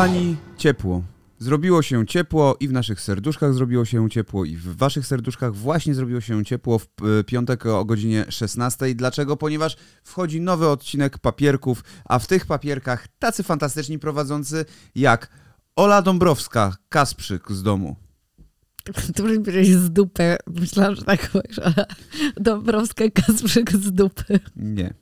Kochani, ciepło. Zrobiło się ciepło i w naszych serduszkach zrobiło się ciepło i w waszych serduszkach właśnie zrobiło się ciepło w e, piątek o godzinie 16. Dlaczego? Ponieważ wchodzi nowy odcinek papierków, a w tych papierkach tacy fantastyczni prowadzący jak Ola Dąbrowska, Kasprzyk z domu. To bierzesz z dupy. Myślałam, że tak powiesz, Dąbrowska Kasprzyk z dupy. Nie.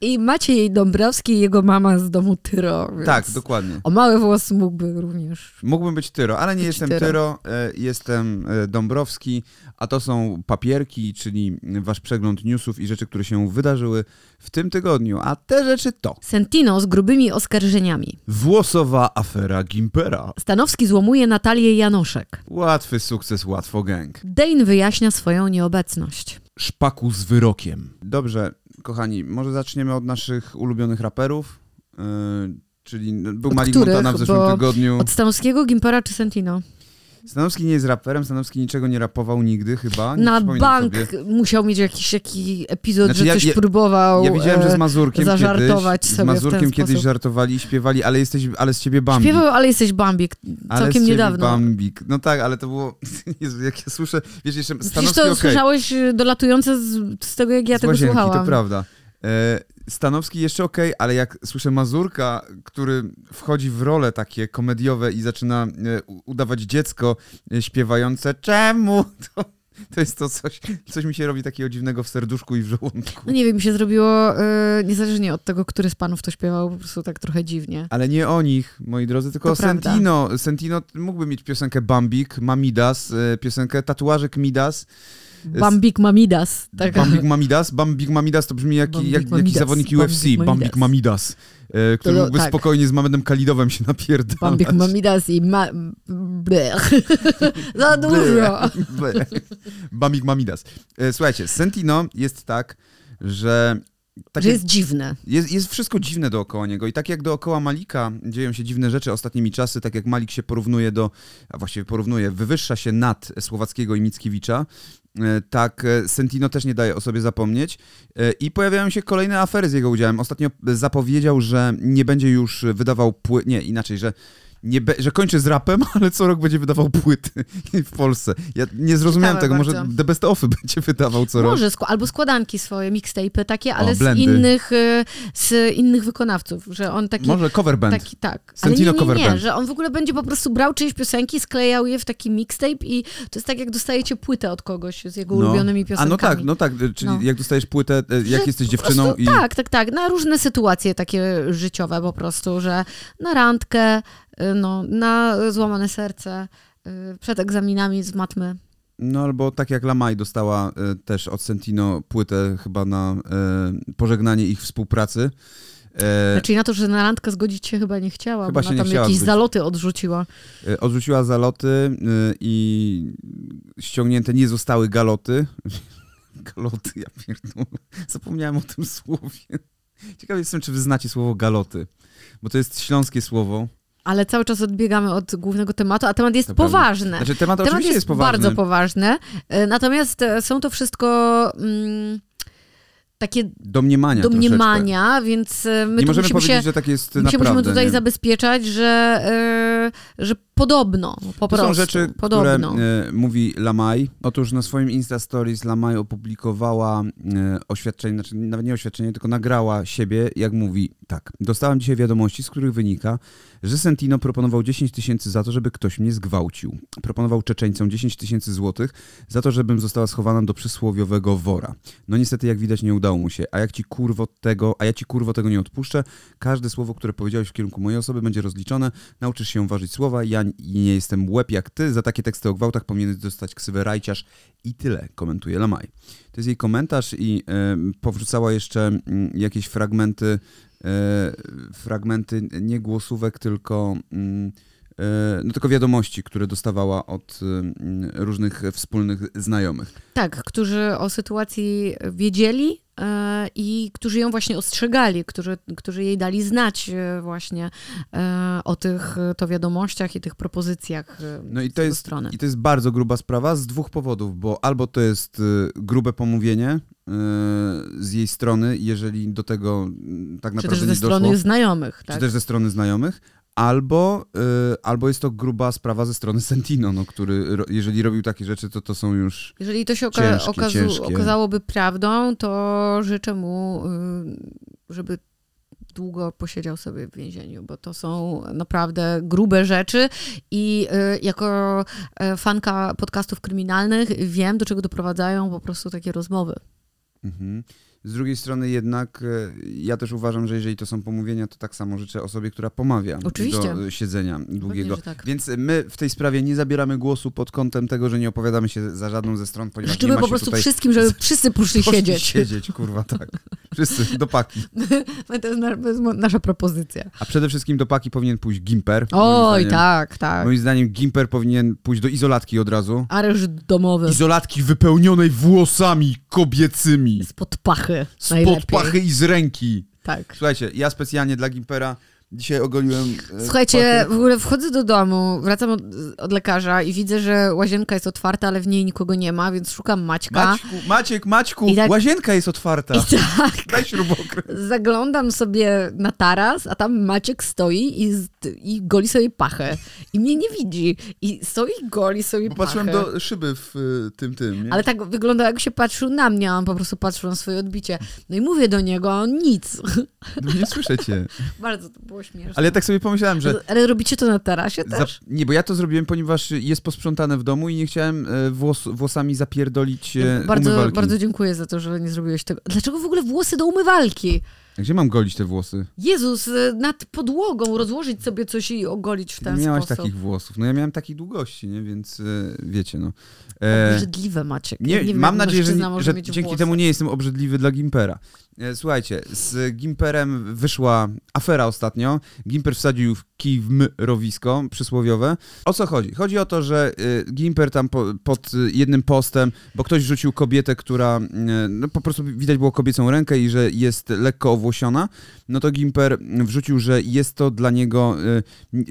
I Maciej Dąbrowski i jego mama z domu Tyro. Tak, dokładnie. O mały włos mógłby również. Mógłbym być Tyro, ale nie jestem Tyro. Tyro, e, jestem e, Dąbrowski, a to są papierki, czyli wasz przegląd newsów i rzeczy, które się wydarzyły w tym tygodniu. A te rzeczy to Sentino z grubymi oskarżeniami. włosowa afera Gimpera, Stanowski złomuje Natalię Janoszek. łatwy sukces, łatwo gang, Dane wyjaśnia swoją nieobecność. szpaku z wyrokiem. Dobrze, kochani, może zaczniemy od naszych ulubionych raperów, e, czyli był Od Malik? Montana w zeszłym Bo tygodniu. Od Stanowskiego, Gimpera czy Sentino? Stanowski nie jest raperem, Stanowski niczego nie rapował nigdy chyba. Nie Na bank Sobie. musiał mieć jakiś, jakiś epizod, Znaczy, że ja- coś ja- próbował Ja widziałem, że z e, Mazurkiem zażartować kiedyś, sobie z Mazurkiem kiedyś sposób. żartowali, śpiewali, ale jesteś, ale z ciebie Bambik. Śpiewał, ale jesteś Bambik. ale Całkiem z ciebie niedawno. Bambik. No tak, ale to było, Jezu, jak ja słyszę, wiesz, jeszcze Przecież Stanowski, to okej, słyszałeś y, dolatujące z, z tego, jak ja z tego słuchałam. to prawda. Stanowski jeszcze okej, ale jak słyszę Mazurka, który wchodzi w role takie komediowe i zaczyna e, udawać dziecko e, śpiewające czemu, to, to jest to coś, coś mi się robi takiego dziwnego w serduszku i w żołądku. No nie wiem, mi się zrobiło, y, niezależnie od tego, który z panów to śpiewał, po prostu tak trochę dziwnie. Ale nie o nich, moi drodzy, tylko To o prawda. Sentino. Sentino mógłby mieć piosenkę Bambik, Mamidas, piosenkę Tatuażek Midas. Bambik Mamidas. Tak. Bambik Mamidas. Bambik Mamidas to brzmi jak, Bambik jak jakiś zawodnik Bambik UFC. Mamidas. Bambik Mamidas. e, Który mógłby tak. spokojnie z Mamedem Kalidowem się napierdalać. Bambik Mamidas i ma... Blech. Za dużo. Ble. Bambik Mamidas. E, Słuchajcie, Sentino jest tak, że... Tak Że jak- jest dziwne. Jest, jest wszystko dziwne dookoła niego i tak jak dookoła Malika dzieją się dziwne rzeczy ostatnimi czasy, tak jak Malik się porównuje do, a właściwie porównuje, wywyższa się nad Słowackiego i Mickiewicza, tak e, Sentino też nie daje o sobie zapomnieć E, i pojawiają się kolejne afery z jego udziałem. Ostatnio zapowiedział, że nie będzie już wydawał płyt, nie, inaczej, że nie be, że kończy z rapem, ale co rok będzie wydawał płyty w Polsce. Ja nie zrozumiałem Ciekawe tego, może bardzo. The Best Offy będzie wydawał co rok. Może, albo składanki swoje, mixtape'y takie, ale z blendy. innych, y, z innych wykonawców, że on taki... Może cover band. Taki, tak. Ale Sentino nie, cover nie, nie, band. że on w ogóle będzie po prostu brał czyjeś piosenki, sklejał je w taki mixtape i to jest tak, jak dostajecie płytę od kogoś z jego ulubionymi A piosenkami. no tak, no tak, czyli No. jak dostajesz płytę, e, jak Że jesteś dziewczyną prostu, i... Tak, tak, tak. Na różne sytuacje takie życiowe po prostu, że na randkę, no, na złamane serce, y, przed egzaminami z matmy. No albo tak jak Lamaj dostała e, też od Sentino płytę chyba na pożegnanie ich współpracy. E, Znaczy na to, że na randkę zgodzić się chyba nie chciała, Chyba bo ona tam jakieś zgodzić. zaloty odrzuciła. e, odrzuciła zaloty i ściągnięte nie zostały galoty. Galoty, ja pierdolę. Zapomniałem o tym słowie. Ciekawy jestem, czy wy znacie słowo galoty, bo to jest śląskie słowo. Ale cały czas odbiegamy od głównego tematu, a temat jest poważny. Znaczy temat, Temat oczywiście jest, jest, poważny. bardzo poważny. E, Natomiast e, są to wszystko mm, takie Domniemania domniemania, więc e, my Nie tu możemy musimy powiedzieć, się, że tak jest my się naprawdę. musimy tutaj nie? zabezpieczać, że, że podobno, po To prostu, są rzeczy, podobno. które e, mówi Lamaj. Otóż na swoim Insta Stories Lamaj opublikowała e, oświadczenie, znaczy nawet nie oświadczenie, tylko nagrała siebie, jak mówi tak. Dostałam dzisiaj wiadomości, z których wynika, że Sentino proponował 10 tysięcy za to, żeby ktoś mnie zgwałcił. Proponował Czeczeńcom 10 tysięcy złotych za to, żebym została schowana do przysłowiowego wora. No niestety, jak widać, nie udało mu się. A jak ci kurwo tego, a ja ci kurwo tego nie odpuszczę, każde słowo, które powiedziałeś w kierunku mojej osoby będzie rozliczone, nauczysz się ważyć słowa, ja n- nie jestem łeb jak ty, za takie teksty o gwałtach powinieneś dostać ksywę rajciarz i tyle, komentuje Lamaj. To jest jej komentarz i e, powrzucała jeszcze mm, jakieś fragmenty, e, fragmenty nie głosówek, tylko... E, no tylko wiadomości, które dostawała od mm, różnych wspólnych znajomych. Tak, którzy o sytuacji wiedzieli e, i którzy ją właśnie ostrzegali, którzy, którzy jej dali znać e, właśnie e, o tych e, to wiadomościach i tych propozycjach e, No i z to jest, strony. i to jest bardzo gruba sprawa z dwóch powodów, bo albo to jest y, grube pomówienie y, z jej strony, jeżeli do tego y, tak Czy naprawdę też ze nie strony doszło, znajomych, czy tak? też ze strony znajomych, Albo, y, albo jest to gruba sprawa ze strony Sentino, no, który ro, jeżeli robił takie rzeczy, to to są już... Jeżeli to się oka Ciężkie, ciężkie. okazałoby prawdą, to życzę mu, y, żeby długo posiedział sobie w więzieniu, bo to są naprawdę grube rzeczy i y, jako y, fanka podcastów kryminalnych wiem, do czego doprowadzają po prostu takie rozmowy. Mhm. Z drugiej strony jednak e, ja też uważam, że jeżeli to są pomówienia, to tak samo życzę osobie, która pomawia Oczywiście. do siedzenia długiego. że tak. Więc my w tej sprawie nie zabieramy głosu pod kątem tego, że nie opowiadamy się za żadną ze stron, ponieważ nie Życzymy po prostu wszystkim, żeby wszyscy poszli poszli siedzieć. siedzieć, kurwa, tak. Wszyscy do paki. To jest, nasza propozycja. A przede wszystkim do paki powinien pójść Gimper. Oj, tak, tak. Moim zdaniem Gimper powinien pójść do izolatki od razu. Areszt domowy. Izolatki wypełnionej włosami kobiecymi. Spod pachy. Spod najlepiej. pachy i z ręki. Tak. Słuchajcie, ja specjalnie dla Gimpera dzisiaj ogoliłem. e, Słuchajcie, pachę. w ogóle wchodzę do domu, wracam od, od lekarza i widzę, że łazienka jest otwarta, ale w niej nikogo nie ma, więc szukam Maćka. Maćku, Maciek, Maćku, tak- łazienka jest otwarta. I tak, Daj śrubokręt. zaglądam sobie na taras, a tam Maciek stoi i, i goli sobie pachę. I mnie nie widzi. I stoi i goli sobie Bo pachę. patrzyłem do szyby w y, tym, tym, nie? Ale tak wygląda, jak się patrzył na mnie, a on po prostu patrzył na swoje odbicie. No i mówię do niego, a on nic. No nie słyszę cię. Bardzo to było śmieszne. Ale ja tak sobie pomyślałem, że... Ale, robicie to na tarasie Za, też? nie, bo ja to zrobiłem, ponieważ jest posprzątane w domu i nie chciałem e, włos, włosami zapierdolić e, bardzo, umywalki. bardzo dziękuję za to, że nie zrobiłeś tego. Dlaczego w ogóle włosy do umywalki? Gdzie mam golić te włosy? Jezus, y, nad podłogą rozłożyć sobie coś i ogolić w ten nie miałaś sposób. takich włosów. No ja miałem takiej długości, nie? Więc e, wiecie, no. E, Obrzydliwe Maciek. nie, nie mam nadzieję, że, że dzięki włosy. temu nie jestem obrzydliwy dla Gimpera. E, Słuchajcie, z Gimperem wyszła afera ostatnio. Gimper wsadził kij w mrowisko przysłowiowe. O co chodzi? Chodzi o to, że y, Gimper tam po, pod y, jednym postem, bo ktoś rzucił kobietę, która y, no, po prostu widać było kobiecą rękę i że jest lekko owłosiona, no to Gimper wrzucił, że jest to dla niego,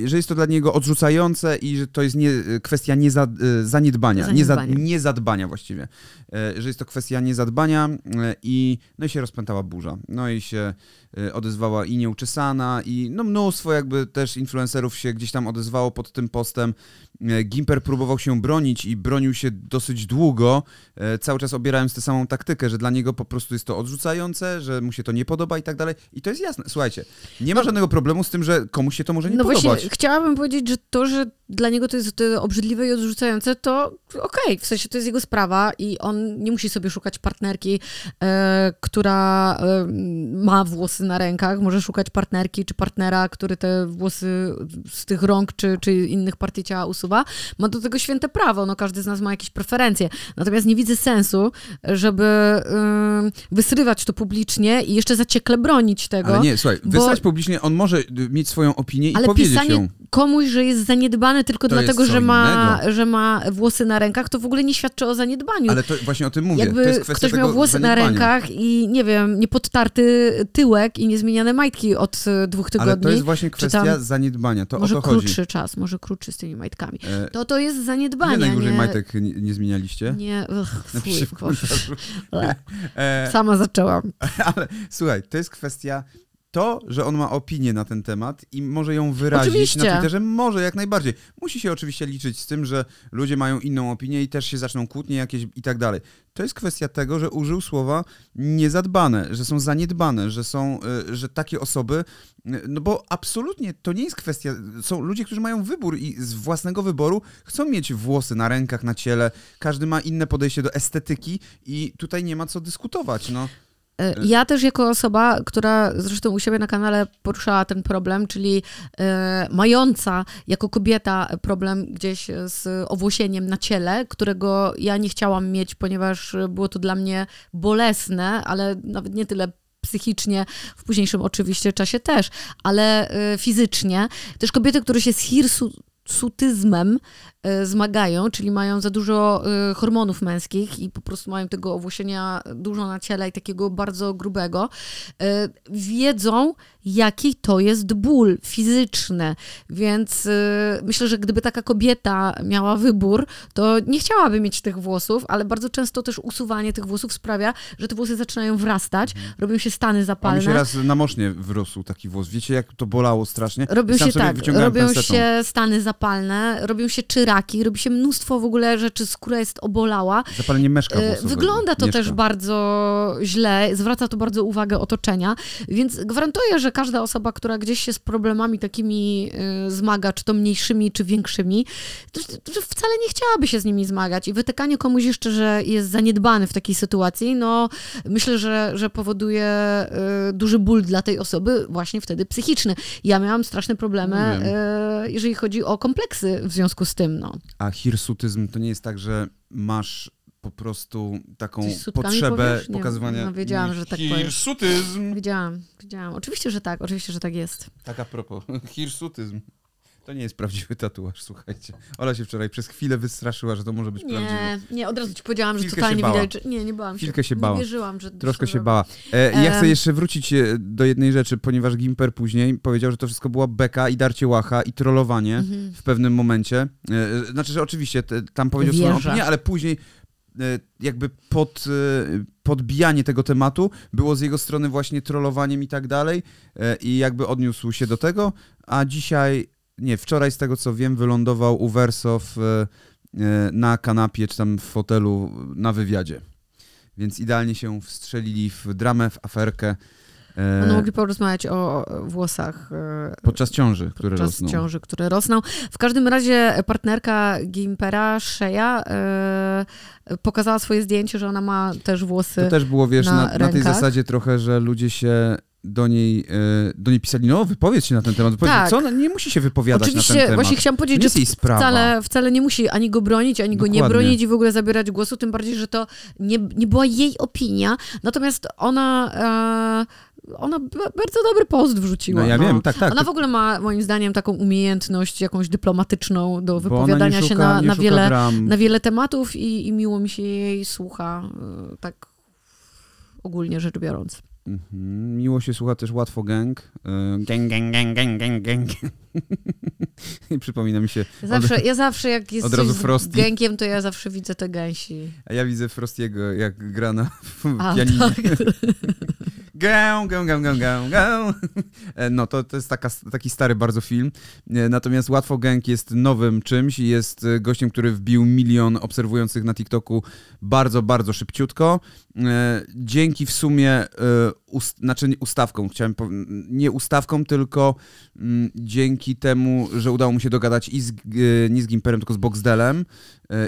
że jest to dla niego odrzucające i że to jest nie, kwestia nieza, zaniedbania, Zaniedbania. Nieza, niezadbania właściwie, że jest to kwestia niezadbania i no i się rozpętała burza. No i się e, odezwała i nieuczesana i no mnóstwo jakby też influencerów się gdzieś tam odezwało pod tym postem. E, Gimper próbował się bronić i bronił się dosyć długo, e, cały czas obierając tę samą taktykę, że dla niego po prostu jest to odrzucające, że mu się to nie podoba i tak dalej. I to jest jasne. Słuchajcie, nie ma żadnego problemu z tym, że komuś się to może nie no podobać. właśnie, chciałabym powiedzieć, że to, że dla niego to jest obrzydliwe i odrzucające, to okej, w sensie to jest jego sprawa i on nie musi sobie szukać partnerki, e, która ma włosy na rękach, może szukać partnerki czy partnera, który te włosy z tych rąk czy, czy innych partii ciała usuwa. Ma do tego święte prawo, no każdy z nas ma jakieś preferencje. Natomiast nie widzę sensu, żeby wysrywać to publicznie i jeszcze zaciekle bronić tego. Ale nie, słuchaj, bo- wysłać publicznie, on może y, mieć swoją opinię i Ale powiedzieć pisanie ją. komuś, że jest zaniedbany tylko To dlatego, że ma, innego. że ma włosy na rękach, to w ogóle nie świadczy o zaniedbaniu. Ale to właśnie o tym mówię. to Jakby jest kwestia ktoś miał włosy na zaniedbania. rękach i nie wiem, nie podtarty tyłek i niezmieniane majtki od e, dwóch tygodni. Ale to jest właśnie kwestia tam zaniedbania, to może o to chodzi. krótszy czas, może krótszy z tymi majtkami. E, To to jest zaniedbanie, Ile najdłużej nie... majtek nie, nie zmienialiście? Nie, ugh, fuj, komentarzu. Ble. E, Sama zaczęłam. ale słuchaj, to jest kwestia to, że on ma opinię na ten temat i może ją wyrazić Oczywiście. na Twitterze, może jak najbardziej. Musi się oczywiście liczyć z tym, że ludzie mają inną opinię i też się zaczną kłótnie jakieś i tak dalej. To jest kwestia tego, że użył słowa niezadbane, że są zaniedbane, że są, y, że takie osoby, y, no bo absolutnie to nie jest kwestia, są ludzie, którzy mają wybór i z własnego wyboru chcą mieć włosy na rękach, na ciele, każdy ma inne podejście do estetyki i tutaj nie ma co dyskutować, no. E, Ja też jako osoba, która zresztą u siebie na kanale poruszała ten problem, czyli e, mająca jako kobieta problem gdzieś z owłosieniem na ciele, którego ja nie chciałam mieć, ponieważ było to dla mnie bolesne, ale nawet nie tyle psychicznie, w późniejszym oczywiście czasie też, ale e, fizycznie. Też kobiety, które się z hirsu hirsutyzmem e, zmagają, czyli mają za dużo e, hormonów męskich i po prostu mają tego owłosienia dużo na ciele i takiego bardzo grubego, e, wiedzą, jaki to jest ból fizyczny. Więc myślę, że gdyby taka kobieta miała wybór, to nie chciałaby mieć tych włosów, ale bardzo często też usuwanie tych włosów sprawia, że te włosy zaczynają wrastać, robią się stany A mi zapalne. się raz na mosznie wyrósł taki włos. Wiecie, jak to bolało strasznie? Robią się tak, robią pensetą. się stany zapalne, robią się czyraki, robi się mnóstwo w ogóle rzeczy, skóra jest obolała. Zapalenie meszka E, włosowego. Wygląda to Mieszka. też bardzo źle, zwraca to bardzo uwagę otoczenia, więc gwarantuję, że każda osoba, która gdzieś się z problemami takimi y, zmaga, czy to mniejszymi, czy większymi, wcale nie chciałaby się z nimi zmagać i wytykanie komuś jeszcze, że jest zaniedbany w takiej sytuacji, no myślę, że, że powoduje y, duży ból dla tej osoby, właśnie wtedy psychiczny. Ja miałam straszne problemy, No y, jeżeli chodzi o kompleksy w związku z tym, no. A hirsutyzm to nie jest tak, że masz po prostu taką potrzebę powiesz? Nie, pokazywania... no wiedziałam, że tak. Hirsutyzm! Wiedziałam, wiedziałam. Oczywiście, że tak, oczywiście, że tak jest. Tak a propos, hirsutyzm. To nie jest prawdziwy tatuaż, słuchajcie. Ola się wczoraj przez chwilę wystraszyła, że to może być prawdziwy. Nie, nie, od razu ci powiedziałam, że Chwilkę się totalnie bała. widać, że... Nie, nie bałam się. Chwilkę się Nie bała. wierzyłam, że... Troszkę że- się bała. E, ja chcę jeszcze wrócić e, do jednej rzeczy, ponieważ Gimper później powiedział, że to wszystko była beka i darcie łacha i trollowanie Mhm. w pewnym momencie. E, znaczy, że oczywiście te, tam powiedział swoją Wierzę. opinię, ale później e, jakby pod, e, podbijanie tego tematu było z jego strony właśnie trollowaniem i tak dalej e, i jakby odniósł się do tego, a dzisiaj, nie, wczoraj z tego co wiem, wylądował u Wersow e, e, na kanapie czy tam w fotelu na wywiadzie. Więc idealnie się wstrzelili w dramę, w aferkę e, One mogli porozmawiać o włosach e, podczas ciąży, które podczas rosną. ciąży, które rosną. W każdym razie partnerka Gimpera, Shea, e, pokazała swoje zdjęcie, że ona ma też włosy. To też było, wiesz, na na, na, tej zasadzie trochę, że ludzie się do niej, do niej pisali, no wypowiedz się na ten temat. Tak. co? Ona nie musi się wypowiadać na ten Oczywiście, temat. właśnie chciałam nie powiedzieć, jest że wcale, wcale nie musi ani go bronić, ani go nie Dokładnie. bronić i w ogóle zabierać głosu, tym bardziej, że to nie, nie była jej opinia. Natomiast ona, e, ona bardzo dobry post wrzuciła. No ja wiem, tak, tak. Ona w ogóle ma moim zdaniem taką umiejętność jakąś dyplomatyczną do wypowiadania nie się szuka, na, na, szuka wiele, dram. na wiele tematów i, i miło mi się jej słucha, e, tak ogólnie rzecz biorąc. Mhm. Miło się słucha też Łatwo Gang. E, Gang, gang, gang, gang, gang, gang. I przypomina mi się, Ja zawsze, ja zawsze jak jest od razu z gękiem, to ja zawsze widzę te gęsi. a ja widzę Frostiego, jak gra na A, pianinie. tak. Gę, gę, gę, gę, gę, gę. No to, to jest taka, taki stary bardzo film. E, Natomiast Łatwo Gang jest nowym czymś i jest e, gościem, który wbił milion obserwujących na TikToku bardzo, bardzo szybciutko. Dzięki w sumie, ust, znaczy ustawką, chciałem pow- nie ustawką, tylko mm, dzięki temu, że udało mu się dogadać i z, nie z Gimperem, tylko z Boxdelem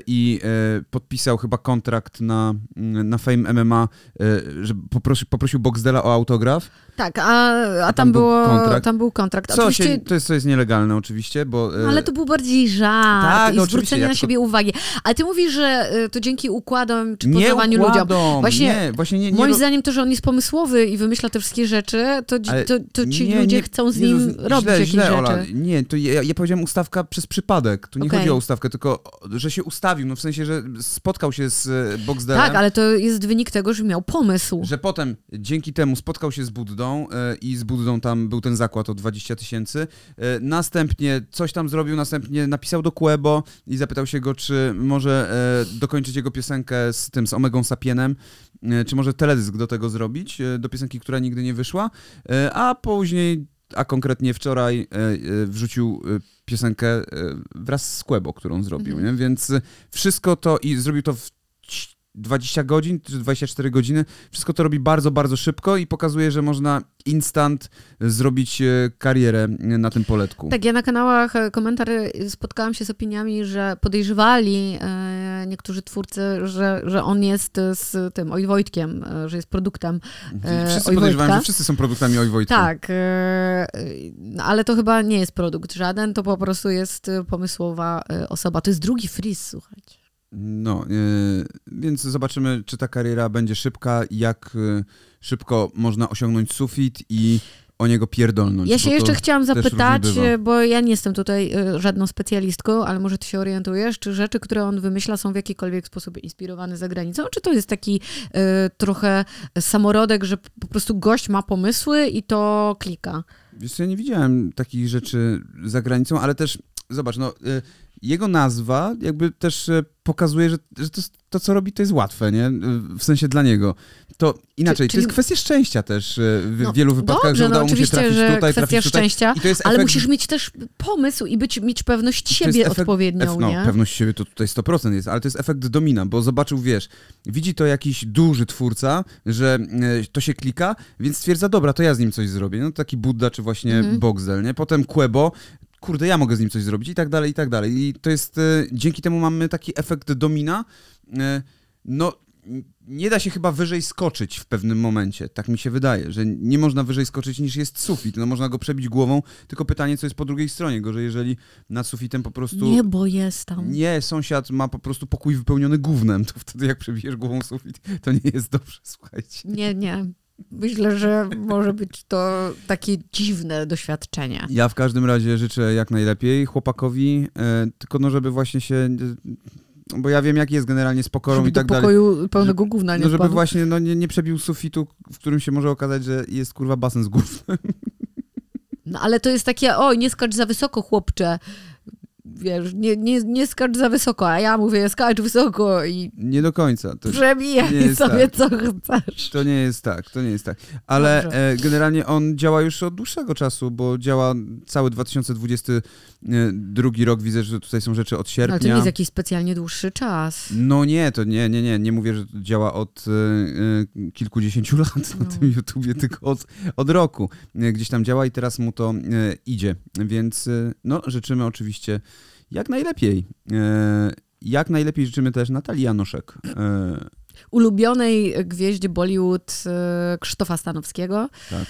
i e, podpisał chyba kontrakt na, mm, na Fame MMA, e, że poprosi, poprosił Boxdela o autograf. Tak, a, a, tam, tam był było, kontrakt? tam był kontrakt. Co Oczywiście, się, to, jest, jest nielegalne oczywiście, bo... e, ale to był bardziej żart Tak, i zwrócenie na tylko- siebie uwagi. Ale ty mówisz, że to dzięki układom czy podawaniu ludziom. Właśnie nie, właśnie nie, nie Moim zdaniem to, że on jest pomysłowy i wymyśla te wszystkie rzeczy, to, Ale to, to ci nie, ludzie nie, chcą z nim źle, robić jakieś źle, rzeczy. Ola. Nie, to ja, ja powiedziałem ustawka przez przypadek. Tu nie Okej. chodzi o ustawkę, tylko że się ustawił, no w sensie, że spotkał się z e, Boxdelem. Tak, ale to jest wynik tego, że miał pomysł. Że potem dzięki temu spotkał się z Buddą e, i z Buddą tam był ten zakład o 20 tysięcy. E, następnie coś tam zrobił, następnie napisał do Quebo i zapytał się go, czy może e, dokończyć jego piosenkę z tym, z Omegą Sapienem, czy może teledysk do tego zrobić, do piosenki, która nigdy nie wyszła, a później, a konkretnie wczoraj e, e, wrzucił e, piosenkę wraz z Quebo, którą zrobił, Mhm. nie? więc wszystko to i zrobił to w 20 godzin czy 24 godziny. Wszystko to robi bardzo, bardzo szybko i pokazuje, że można instant zrobić e, karierę na tym poletku. Tak, ja na kanałach e, komentarzy spotkałam się z opiniami, że podejrzewali e, niektórzy twórcy, że, że on jest e, z tym Oj Wojtkiem, e, że jest produktem. e, wszyscy Oj że wszyscy są produktami Oj Wojtka. Tak, e, no, ale to chyba nie jest produkt żaden, to po prostu jest e, pomysłowa e, osoba. To jest drugi Fris, słuchajcie. No, e, więc zobaczymy, czy ta kariera będzie szybka, jak e, szybko można osiągnąć sufit i o niego pierdolnąć. Ja się jeszcze chciałam zapytać, bywa. bo ja nie jestem tutaj żadną specjalistką, ale może ty się orientujesz, czy rzeczy, które on wymyśla są w jakikolwiek sposób inspirowane za granicą, czy to jest taki y, trochę samorodek, że po prostu gość ma pomysły i to klika? Wiesz, ja nie widziałem takich rzeczy za granicą, ale też, zobacz, no, jego nazwa jakby też y, pokazuje, że, że to, to, co robi, to jest łatwe, nie? W sensie dla niego. To inaczej, czyli- to jest kwestia szczęścia też y, w No, wielu wypadkach, Dobrze, że no udało mu się trafić że tutaj, kwestia trafić tutaj. szczęścia, I to jest ale efekt, musisz mieć też pomysł i być, mieć pewność siebie efekt- odpowiednią, no, nie? pewność siebie to tutaj 100% jest, ale to jest efekt domina, bo zobaczył, wiesz, widzi to jakiś duży twórca, że e, to się klika, więc stwierdza, dobra, to ja z nim coś zrobię. No taki Buddha, czy właśnie Mhm. Boxel, nie? Potem Quebo, kurde, ja mogę z nim coś zrobić i tak dalej, i tak dalej. I to jest, e, dzięki temu mamy taki efekt domina, e, no nie da się chyba wyżej skoczyć w pewnym momencie, tak mi się wydaje, że nie można wyżej skoczyć niż jest sufit, no można go przebić głową, tylko pytanie, co jest po drugiej stronie, gorzej jeżeli nad sufitem po prostu... Nie, bo jest tam. Nie, sąsiad ma po prostu pokój wypełniony gównem, to wtedy jak przebijesz głową sufit, to nie jest dobrze, słuchajcie. Nie, nie. Myślę, że może być to takie dziwne doświadczenie. Ja w każdym razie życzę jak najlepiej chłopakowi, e, tylko no żeby właśnie się, bo ja wiem jak jest generalnie z pokorą Żeby i tak dalej. pełnego gówna nie No żeby wpadł. właśnie no, nie, nie przebił sufitu, w którym się może okazać, że jest kurwa basen z gównem. No ale to jest takie, oj, nie skacz za wysoko, chłopcze. Wiesz, nie, nie, nie skacz za wysoko, a ja mówię, skacz wysoko i Nie do końca. To, przebijaj sobie tak. co chcesz. To nie jest tak, to nie jest tak. Ale Dobrze. e, generalnie on działa już od dłuższego czasu, bo działa cały 2022 rok. Widzę, że tutaj są rzeczy od No, ale to nie sierpnia. jest jakiś specjalnie dłuższy czas. No nie, to nie, nie, nie. Nie mówię, że to działa od e, e, kilkudziesięciu lat na No. tym YouTubie, tylko od, od roku. E, Gdzieś tam działa i teraz mu to e, idzie. Więc e, no, życzymy oczywiście jak najlepiej. E, jak najlepiej życzymy też Natalii Janoszek. E, Ulubionej gwieździe Bollywood e, Krzysztofa Stanowskiego. tak.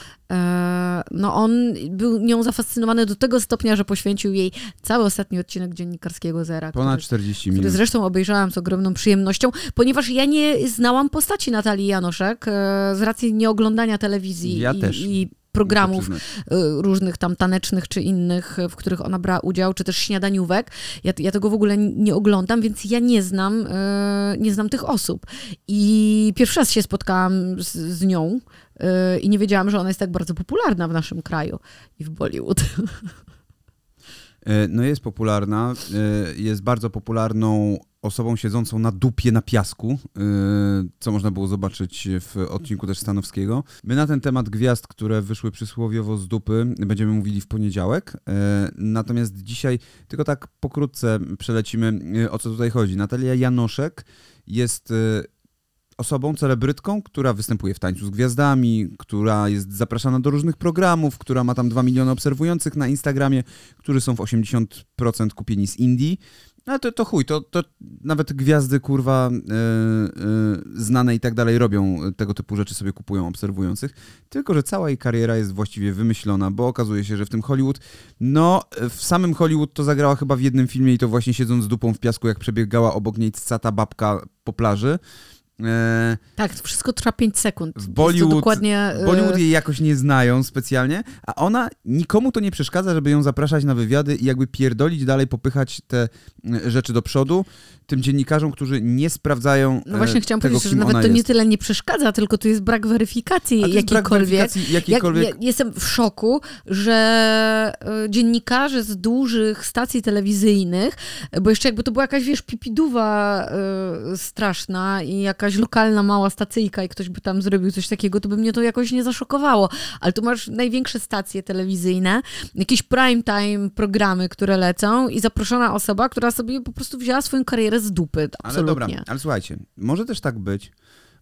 No on był nią zafascynowany do tego stopnia, że poświęcił jej cały ostatni odcinek dziennikarskiego Zera. Ponad który 40 który minut. zresztą obejrzałam z ogromną przyjemnością, ponieważ ja nie znałam postaci Natalii Janoszek z racji nieoglądania telewizji Ja i, też. i programów e, różnych tam tanecznych czy innych, e, w których ona brała udział, czy też śniadaniówek. Ja, ja tego w ogóle nie oglądam, więc ja nie znam, e, nie znam tych osób. I pierwszy raz się spotkałam z, z nią i nie wiedziałam, że ona jest tak bardzo popularna w naszym kraju i w Bollywood. E, No jest popularna, e, jest bardzo popularną osobą siedzącą na dupie na piasku, e, co można było zobaczyć w odcinku też Stanowskiego. My na ten temat gwiazd, które wyszły przysłowiowo z dupy, będziemy mówili w poniedziałek. E, Natomiast dzisiaj tylko tak pokrótce przelecimy, e, o co tutaj chodzi. Natalia Janoszek jest osobą, celebrytką, która występuje w Tańcu z Gwiazdami, która jest zapraszana do różnych programów, która ma tam 2 miliony obserwujących na Instagramie, którzy są w 80% kupieni z Indii. No to, to chuj, to, to nawet gwiazdy, kurwa, e, e, znane i tak dalej robią tego typu rzeczy, sobie kupują obserwujących. Tylko, że cała jej kariera jest właściwie wymyślona, bo okazuje się, że w tym Hollywood, no w samym Hollywood to zagrała chyba w jednym filmie i to właśnie siedząc z dupą w piasku, jak przebiegała obok niej cata babka po plaży. E, Tak, to wszystko trwa 5 sekund. W Bollywood- dokładnie. e, Bollywood jej jakoś nie znają specjalnie, a ona nikomu to nie przeszkadza, żeby ją zapraszać na wywiady i jakby pierdolić dalej, popychać te e, rzeczy do przodu tym dziennikarzom, którzy nie sprawdzają No właśnie e, chciałam tego, powiedzieć, że nawet to nie tyle nie przeszkadza, tylko tu jest brak weryfikacji jest brak jakiejkolwiek. weryfikacji Ja, jakiejkolwiek... ja jestem w szoku, że e, dziennikarze z dużych stacji telewizyjnych, bo jeszcze jakby to była jakaś, wiesz, pipiduwa e, straszna i jakaś lokalna mała stacyjka i ktoś by tam zrobił coś takiego, to by mnie to jakoś nie zaszokowało. Ale tu masz największe stacje telewizyjne, jakieś prime time programy, które lecą i zaproszona osoba, która sobie po prostu wzięła swoją karierę z dupy. Ale Absolutnie. dobra, ale słuchajcie, może też tak być,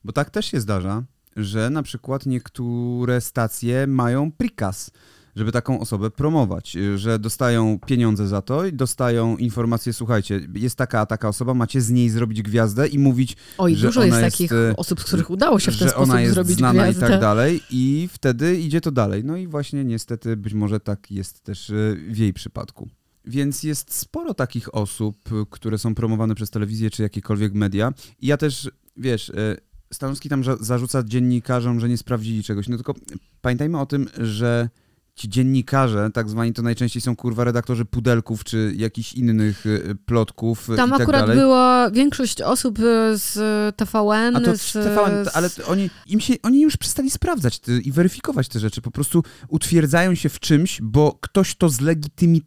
bo tak też się zdarza, że na przykład niektóre stacje mają prikaz, żeby taką osobę promować, y, że dostają pieniądze za to i dostają informacje, słuchajcie, jest taka, a taka osoba, macie z niej zrobić gwiazdę i mówić, Oj, że dużo jest ona jest, takich e, osób, z których udało się w ten że sposób ona jest zrobić znana gwiazdę. i tak dalej i wtedy idzie to dalej. No i właśnie niestety być może tak jest też y, w jej przypadku. Więc jest sporo takich osób, y, które są promowane przez telewizję czy jakiekolwiek media. I ja też, wiesz, y, Stanowski tam za- zarzuca dziennikarzom, że nie sprawdzili czegoś. No tylko pamiętajmy o tym, że ci dziennikarze, tak zwani, to najczęściej są kurwa redaktorzy pudelków czy jakichś innych y, plotków y, Tam tak akurat dalej. była większość osób y, z TVN, A to z, TVN, ale oni, im się, oni już przestali sprawdzać te, i weryfikować te rzeczy. Po prostu utwierdzają się w czymś, bo ktoś to zlegitymi...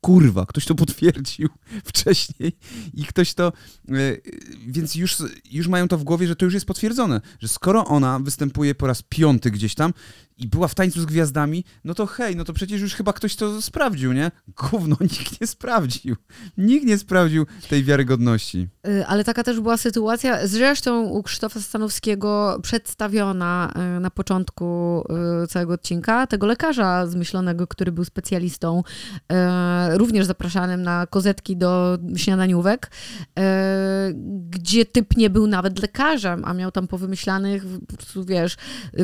Kurwa, ktoś to potwierdził wcześniej i ktoś to... Więc już, już mają to w głowie, że to już jest potwierdzone, że skoro ona występuje po raz piąty gdzieś tam i była w tańcu z gwiazdami, no to hej, no to przecież już chyba ktoś to sprawdził, nie? Gówno, nikt nie sprawdził. Nikt nie sprawdził tej wiarygodności. Y, Ale taka też była sytuacja, zresztą u Krzysztofa Stanowskiego przedstawiona y, na początku y, całego odcinka, tego lekarza zmyślonego, który był specjalistą, również zapraszanym na kozetki do śniadaniówek, gdzie typ nie był nawet lekarzem, a miał tam powymyślanych, wiesz,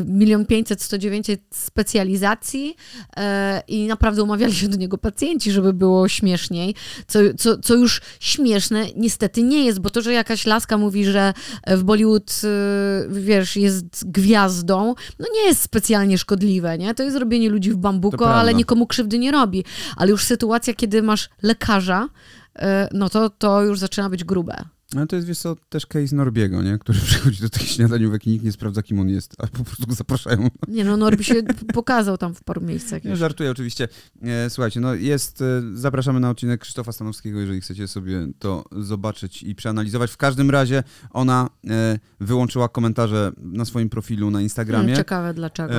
milion pięćset, sto dziewięćset specjalizacji y, i naprawdę umawiali się do niego pacjenci, żeby było śmieszniej, co, co, co już śmieszne niestety nie jest, bo to, że jakaś laska mówi, że w Bollywood, y, wiesz, jest gwiazdą, no nie jest specjalnie szkodliwe, nie? To jest robienie ludzi w bambuko, ale nikomu krzywdy nie robi. Ale już sytuacja, kiedy masz lekarza, y, no to, to już zaczyna być grube. Ale to jest, wiesz co, też case Norbiego, nie? Który przychodzi do tych śniadaniówek i nikt nie sprawdza, kim on jest, a po prostu go zapraszają. Nie no, Norbi się pokazał tam w paru miejscach Nie żartuję oczywiście. E, Słuchajcie, no jest, e, zapraszamy na odcinek Krzysztofa Stanowskiego, jeżeli chcecie sobie to zobaczyć i przeanalizować. W każdym razie ona e, wyłączyła komentarze na swoim profilu na Instagramie. Hmm, Ciekawe dlaczego.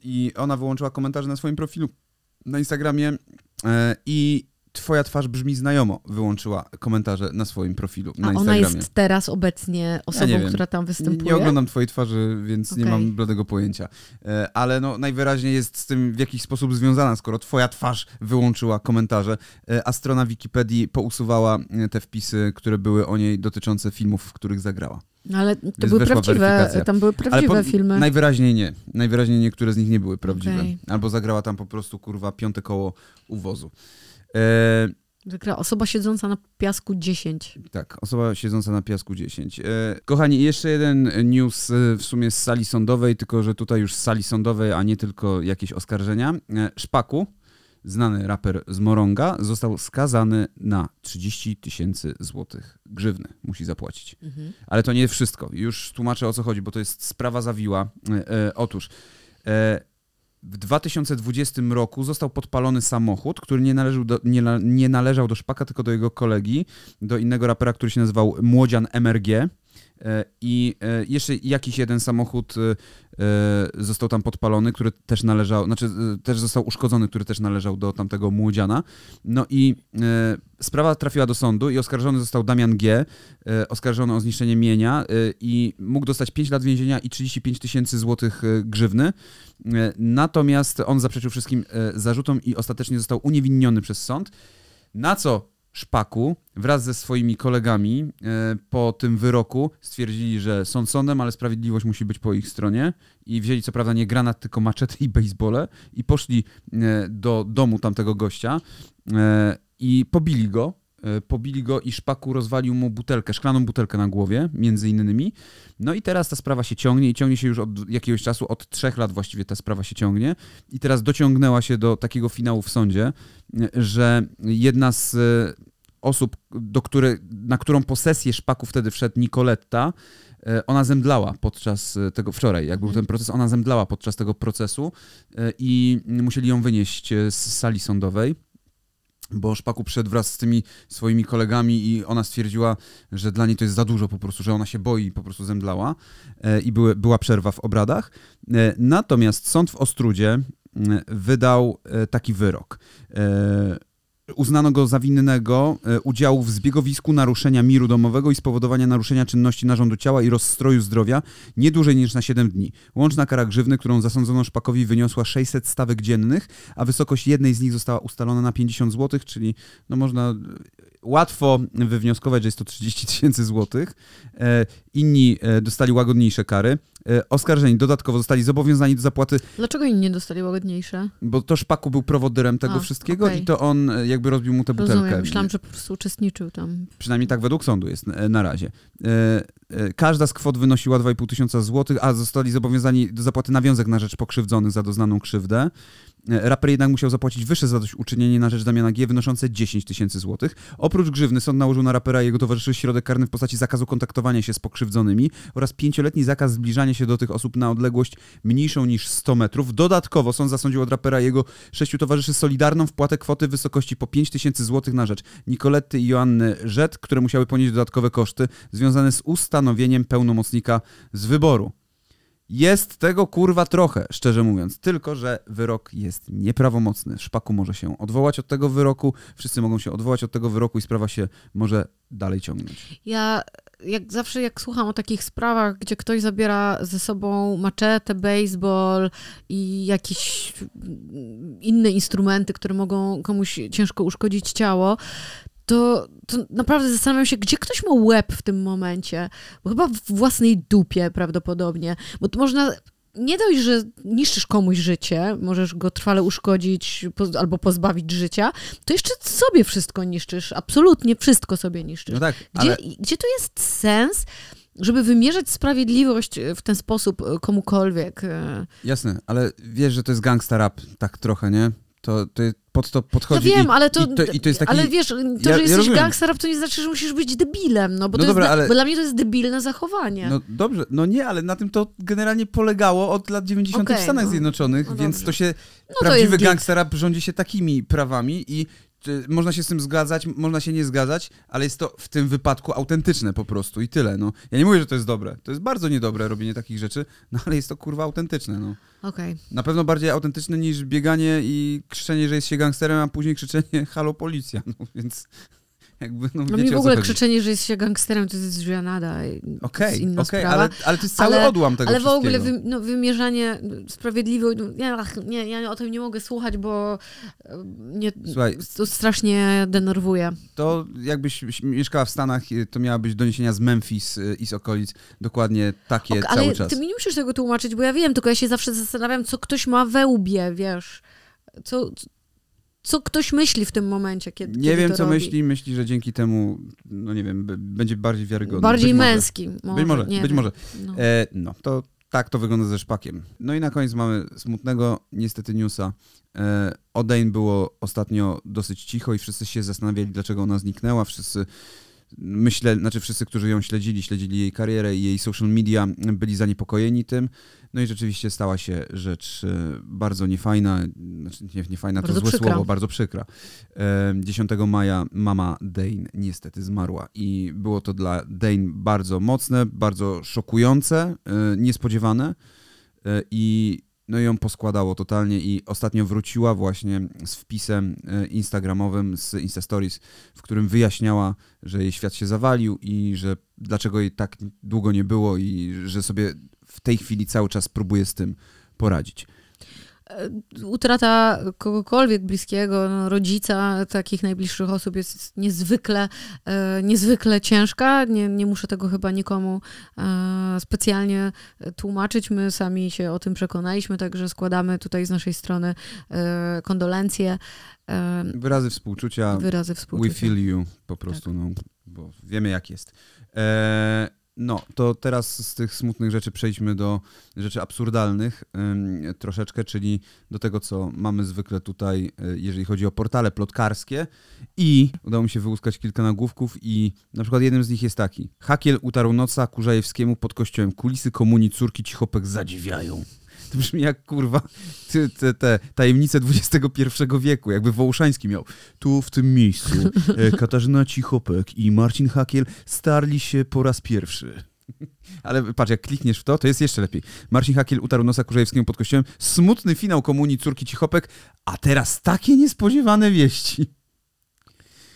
I ona wyłączyła komentarze na swoim profilu na Instagramie i twoja twarz brzmi znajomo wyłączyła komentarze na swoim profilu na A ona Instagramie. jest teraz obecnie osobą, wiem. która tam Nie, występuje? nie oglądam twojej twarzy, więc nie Okej. mam bladego pojęcia. E, Ale no, najwyraźniej jest z tym w jakiś sposób związana, skoro twoja twarz wyłączyła komentarze, e, a strona Wikipedii pousuwała e, te wpisy, które były o niej dotyczące filmów, w których zagrała. No, Ale to Więc były prawdziwe, tam były prawdziwe po- filmy. Najwyraźniej nie. Najwyraźniej niektóre z nich nie były prawdziwe. Okej. Albo zagrała tam po prostu, kurwa, piąte koło uwozu. E, Wygra osoba siedząca na piasku 10. Tak, osoba siedząca na piasku 10. E, kochani, jeszcze jeden news e, w sumie z sali sądowej, tylko że tutaj już z sali sądowej, a nie tylko jakieś oskarżenia. Szpaku, znany raper z Moronga, został skazany na 30 tysięcy złotych grzywny. Musi zapłacić. Ale to nie wszystko. Już tłumaczę o co chodzi, bo to jest sprawa zawiła. E, otóż e, w 2020 roku został podpalony samochód, który nie należał, do, nie, nie należał do Szpaka, tylko do jego kolegi, do innego rapera, który się nazywał Młodzian MRG. E, I e, jeszcze jakiś jeden samochód e, został tam podpalony, który też należał, znaczy też został uszkodzony, który też należał do tamtego młodziana. No i sprawa trafiła do sądu i oskarżony został Damian G., oskarżony o zniszczenie mienia i mógł dostać 5 lat więzienia i 35 tysięcy złotych grzywny. Natomiast on zaprzeczył wszystkim zarzutom i ostatecznie został uniewinniony przez sąd. Na co Szpaku wraz ze swoimi kolegami e, po tym wyroku stwierdzili, że sąd sądem, ale sprawiedliwość musi być po ich stronie i wzięli co prawda nie granat, tylko maczety i basebole i poszli e, do domu tamtego gościa e, i pobili go. E, Pobili go i Szpaku rozwalił mu butelkę, szklaną butelkę na głowie, między innymi. No i teraz ta sprawa się ciągnie i ciągnie się już od jakiegoś czasu, od trzech lat właściwie ta sprawa się ciągnie. I teraz dociągnęła się do takiego finału w sądzie, że jedna z e, osób, do której, na którą posesję szpaku wtedy wszedł Nicoletta, e, ona zemdlała podczas e, tego, wczoraj jak był ten proces, ona zemdlała podczas tego procesu e, i musieli ją wynieść e, z sali sądowej. Bo Szpaku przyszedł wraz z tymi swoimi kolegami i ona stwierdziła, że dla niej to jest za dużo po prostu, że ona się boi i po prostu zemdlała e, i były, była przerwa w obradach. E, Natomiast sąd w Ostrudzie wydał e, taki wyrok. Uznano go za winnego e, udziału w zbiegowisku naruszenia miru domowego i spowodowania naruszenia czynności narządu ciała i rozstroju zdrowia nie dłużej niż na 7 dni. Łączna kara grzywny, którą zasądzono Szpakowi wyniosła 600 stawek dziennych, a wysokość jednej z nich została ustalona na 50 zł, czyli no można łatwo wywnioskować, że jest to 30 tysięcy złotych. E, inni e, dostali łagodniejsze kary. E, oskarżeni dodatkowo zostali zobowiązani do zapłaty, Dlaczego inni nie dostali łagodniejsze? bo to Szpaku był prowodyrem tego A, wszystkiego okej. i to on jakby rozbił mu tę butelkę. Rozumiem, myślałam, że po prostu uczestniczył tam. Przynajmniej tak według sądu jest na razie. Każda z kwot wynosiła 2,5 tysiąca złotych, a zostali zobowiązani do zapłaty nawiązek na rzecz pokrzywdzonych za doznaną krzywdę. Raper jednak musiał zapłacić wyższe zadośćuczynienie na rzecz Damiana G, wynoszące 10 tysięcy złotych. Oprócz grzywny sąd nałożył na rapera i jego towarzyszy środek karny w postaci zakazu kontaktowania się z pokrzywdzonymi oraz pięcioletni zakaz zbliżania się do tych osób na odległość mniejszą niż 100 metrów. Dodatkowo sąd zasądził od rapera i jego sześciu towarzyszy solidarną wpłatę kwoty w wysokości po 5 tysięcy złotych na rzecz Nicoletty i Joanny Rzet, które musiały ponieść dodatkowe koszty związane z ustanowieniem pełnomocnika z wyboru. Jest tego kurwa trochę, szczerze mówiąc. Tylko, że wyrok jest nieprawomocny. Szpaku może się odwołać od tego wyroku, wszyscy mogą się odwołać od tego wyroku i sprawa się może dalej ciągnąć. Ja jak zawsze jak słucham o takich sprawach, gdzie ktoś zabiera ze sobą maczetę, baseball i jakieś inne instrumenty, które mogą komuś ciężko uszkodzić ciało, to, to naprawdę zastanawiam się, gdzie ktoś ma łeb w tym momencie. Bo chyba w własnej dupie prawdopodobnie. Bo to można nie dość, że niszczysz komuś życie, możesz go trwale uszkodzić po, albo pozbawić życia, to jeszcze sobie wszystko niszczysz. Absolutnie wszystko sobie niszczysz. No tak, Gdzie, ale gdzie tu jest sens, żeby wymierzać sprawiedliwość w ten sposób e, komukolwiek? e? jasne, ale wiesz, że to jest gangsta rap, tak trochę, nie? To, to pod to Ja podchodzi wiem, i, ale to, i, to, i to jest taki... ale wiesz, to, Ja- że ja jesteś rozumiem. gangsterem, to nie znaczy, że musisz być debilem, no bo, No to dobra, jest, ale- bo dla mnie to jest debilne zachowanie. No dobrze, no nie, ale na tym to generalnie polegało od lat 90. w Okej, Stanach no. Zjednoczonych, No więc dobrze. to się No prawdziwy jest gig. gangster rap rządzi się takimi prawami i można się z tym zgadzać, można się nie zgadzać, ale jest to w tym wypadku autentyczne po prostu i tyle, no. Ja nie mówię, że to jest dobre, to jest bardzo niedobre robienie takich rzeczy, no ale jest to kurwa autentyczne, no. Okej. Na pewno bardziej autentyczne niż bieganie i krzyczenie, że jest się gangsterem, a później krzyczenie halo policja, no więc jakby, no No mi w ogóle krzyczenie, że jest się gangsterem, to jest żenada. Okej, okej, sprawa. ale, ale to jest cały Ale- odłam tego Ale w ogóle wy, no, wymierzanie sprawiedliwości, no, nie, ach, nie, ja o tym nie mogę słuchać, bo e, mnie Słuchaj, to strasznie denerwuje. To jakbyś mieszkała w Stanach, y, to miałabyś doniesienia z Memphis y, i z okolic. Dokładnie takie Ok, cały ale czas. ty mi nie musisz tego tłumaczyć, bo ja wiem, tylko ja się zawsze zastanawiam, co ktoś ma we łbie, wiesz. Co, co ktoś myśli w tym momencie, kiedy Nie kiedy wiem, co robi. myśli. Myśli, że dzięki temu, no nie wiem, będzie bardziej wiarygodny. Bardziej być może. męski. Może, Być może, nie być wiem. może. No. E, no, to tak to wygląda ze szpakiem. No i na koniec mamy smutnego, niestety, newsa. E, Odein było ostatnio dosyć cicho i wszyscy się zastanawiali, dlaczego ona zniknęła. Wszyscy, myślę, znaczy wszyscy, którzy ją śledzili, śledzili jej karierę i jej social media, byli zaniepokojeni tym. No i rzeczywiście stała się rzecz e, bardzo niefajna, znaczy nie, niefajna to Bardzo złe przykra. słowo, bardzo przykra. E, 10 maja mama Dane niestety zmarła i było to dla Dane bardzo mocne, bardzo szokujące, e, niespodziewane e, i no i ją poskładało totalnie i ostatnio wróciła właśnie z wpisem e, instagramowym z Insta Stories, w którym wyjaśniała, że jej świat się zawalił i że dlaczego jej tak długo nie było i że sobie w tej chwili cały czas próbuje z tym poradzić. E, Utrata kogokolwiek bliskiego, no, rodzica, takich najbliższych osób jest niezwykle, e, niezwykle ciężka. Nie, nie muszę tego chyba nikomu e, specjalnie tłumaczyć. My sami się o tym przekonaliśmy, także składamy tutaj z naszej strony kondolencje, Wyrazy współczucia, wyrazy we współczucia. feel you po prostu, no, bo wiemy jak jest. E, no, to teraz z tych smutnych rzeczy przejdźmy do rzeczy absurdalnych troszeczkę, czyli do tego, co mamy zwykle tutaj, y, jeżeli chodzi o portale plotkarskie. I udało mi się wyłuskać kilka nagłówków i na przykład jednym z nich jest taki. Hakiel utarł noca Kurzajewskiemu pod kościołem. Kulisy komunii córki Cichopek zadziwiają. To brzmi jak kurwa ty, te, te tajemnice XXI wieku, jakby Wołoszański miał. Tu w tym miejscu e, Katarzyna Cichopek i Marcin Hakiel starli się po raz pierwszy. Ale patrz, jak klikniesz w to, to jest jeszcze lepiej. Marcin Hakiel utarł nosa Kurzajewskiemu pod kościołem. Smutny finał komunii córki Cichopek, a teraz takie niespodziewane wieści.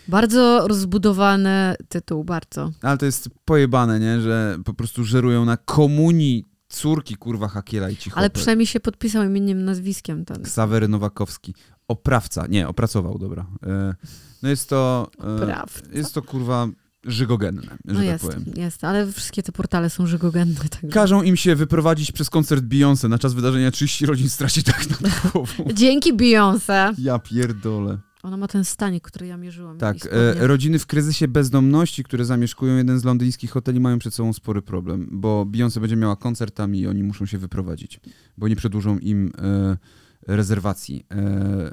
Bardzo rozbudowany tytuł, bardzo. Ale to jest pojebane, nie? Że po prostu żerują na komunii córki kurwa Hakiela i Cichopek. Ale przynajmniej się podpisał imieniem, nazwiskiem. Ten. Ksawery Nowakowski. oprawca. Nie, opracował, dobra. E, no jest to... E, Oprawca. jest to kurwa żygogenne, że No tak jest, powiem. jest, ale wszystkie te portale są żygogenne. Także. Każą im się wyprowadzić przez koncert Beyoncé na czas wydarzenia 30 rodzin straci tak nad głową. Dzięki Beyoncé. Ja pierdolę. Ona ma ten stanik, który ja mierzyłam. Tak, e, rodziny w kryzysie bezdomności, które zamieszkują jeden z londyńskich hoteli, mają przed sobą spory problem, bo Beyoncé będzie miała koncert tam i oni muszą się wyprowadzić, bo nie przedłużą im e, rezerwacji. E,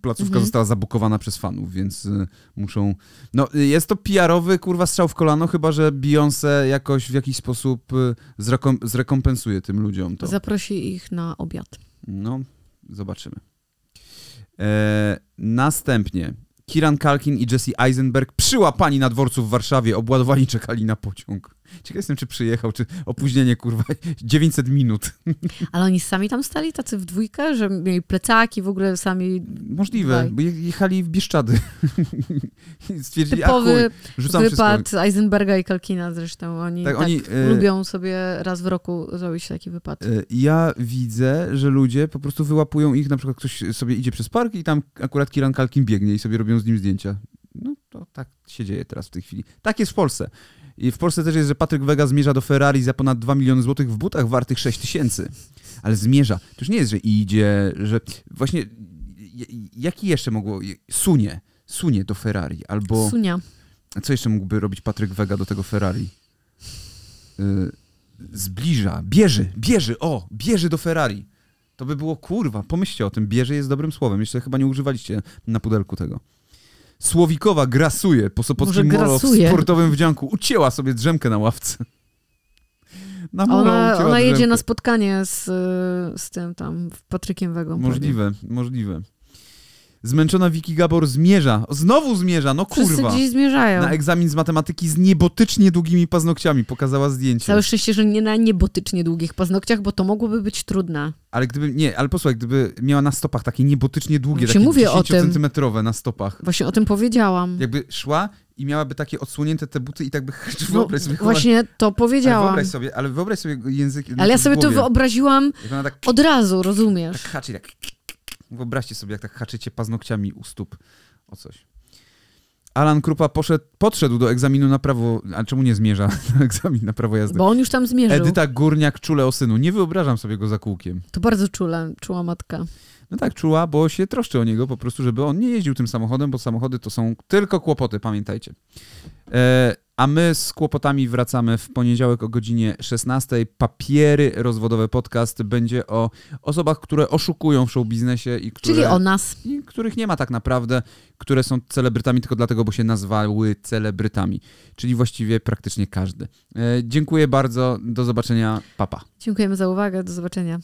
placówka Mhm. została zabukowana przez fanów, więc e, muszą... No, e, jest to PR-owy, kurwa, strzał w kolano, chyba, że Beyoncé jakoś w jakiś sposób e, zrekom- zrekompensuje tym ludziom to. Zaprosi ich na obiad. No, zobaczymy. E, następnie Kiran Kalkin i Jesse Eisenberg przyłapani na dworcu w Warszawie, obładowani czekali na pociąg. Ciekaw jestem, czy przyjechał, czy opóźnienie, kurwa, 900 minut. Ale oni sami tam stali, tacy w dwójkę, że mieli plecaki, w ogóle sami Możliwe, bo je- jechali w Bieszczady. Stwierdzili, a typowy chuj, rzucam wypad wszystko. Eisenberga i Kalkina zresztą. Oni Tak, tak, oni, e, lubią sobie raz w roku zrobić taki wypad. E, Ja widzę, że ludzie po prostu wyłapują ich, na przykład ktoś sobie idzie przez park i tam akurat Kiran Kalkin biegnie i sobie robią z nim zdjęcia. No to tak się dzieje teraz w tej chwili. Tak jest w Polsce. I w Polsce też jest, że Patryk Wega zmierza do Ferrari za ponad 2 miliony złotych w butach wartych 6 tysięcy. Ale zmierza. To już nie jest, że idzie, że właśnie jaki jeszcze mogło... Sunie. Sunie do Ferrari. Albo... Sunia. Co jeszcze mógłby robić Patryk Wega do tego Ferrari? Y, zbliża, bierze, bierze, o, bierze do Ferrari. To by było kurwa, pomyślcie o tym, bierze jest dobrym słowem, jeszcze chyba nie używaliście na pudelku tego. Słowikowa grasuje po Sopockim Może Molo w sportowym wdzianku. Ucięła sobie drzemkę na ławce. Na molo Ona, ona jedzie na spotkanie z, y, z tym tam, Patrykiem Wegą. Możliwe, możliwe. Zmęczona Wiki Gabor zmierza, znowu zmierza, no Wszyscy kurwa. gdzieś zmierzają. Na egzamin z matematyki z niebotycznie długimi paznokciami pokazała zdjęcie. Całe szczęście, że nie na niebotycznie długich paznokciach, bo to mogłoby być trudne. Ale gdyby, nie, ale posłuchaj, gdyby miała na stopach takie niebotycznie długie, Właśnie takie mówię o tym. 10-centymetrowe na stopach. Właśnie o tym powiedziałam. Jakby szła i miałaby takie odsłonięte te buty i tak by... No, Wyobraź sobie, właśnie to ale powiedziałam. wyobraź sobie, ale wyobraź sobie język... Ale ja sobie to wyobraziłam tak, od razu, rozumiesz? tak haczy, tak... Wyobraźcie sobie, jak tak haczycie paznokciami u stóp o coś. Alan Krupa poszedł, podszedł do egzaminu na prawo... A czemu nie zmierza na egzamin na prawo jazdy? Bo on już tam zmierzył. Edyta Górniak czule o synu. Nie wyobrażam sobie go za kółkiem. To bardzo czule, czuła matka. No tak, czuła, bo się troszczy o niego po prostu, żeby on nie jeździł tym samochodem, bo samochody to są tylko kłopoty, pamiętajcie. E, a my z kłopotami wracamy w poniedziałek o godzinie 16. Papiery rozwodowe podcast będzie o osobach, które oszukują w show biznesie i które, Czyli o nas. i których nie ma tak naprawdę, które są celebrytami tylko dlatego, bo się nazwały celebrytami. Czyli właściwie praktycznie każdy. E, dziękuję bardzo, do zobaczenia, papa. Dziękujemy za uwagę, do zobaczenia.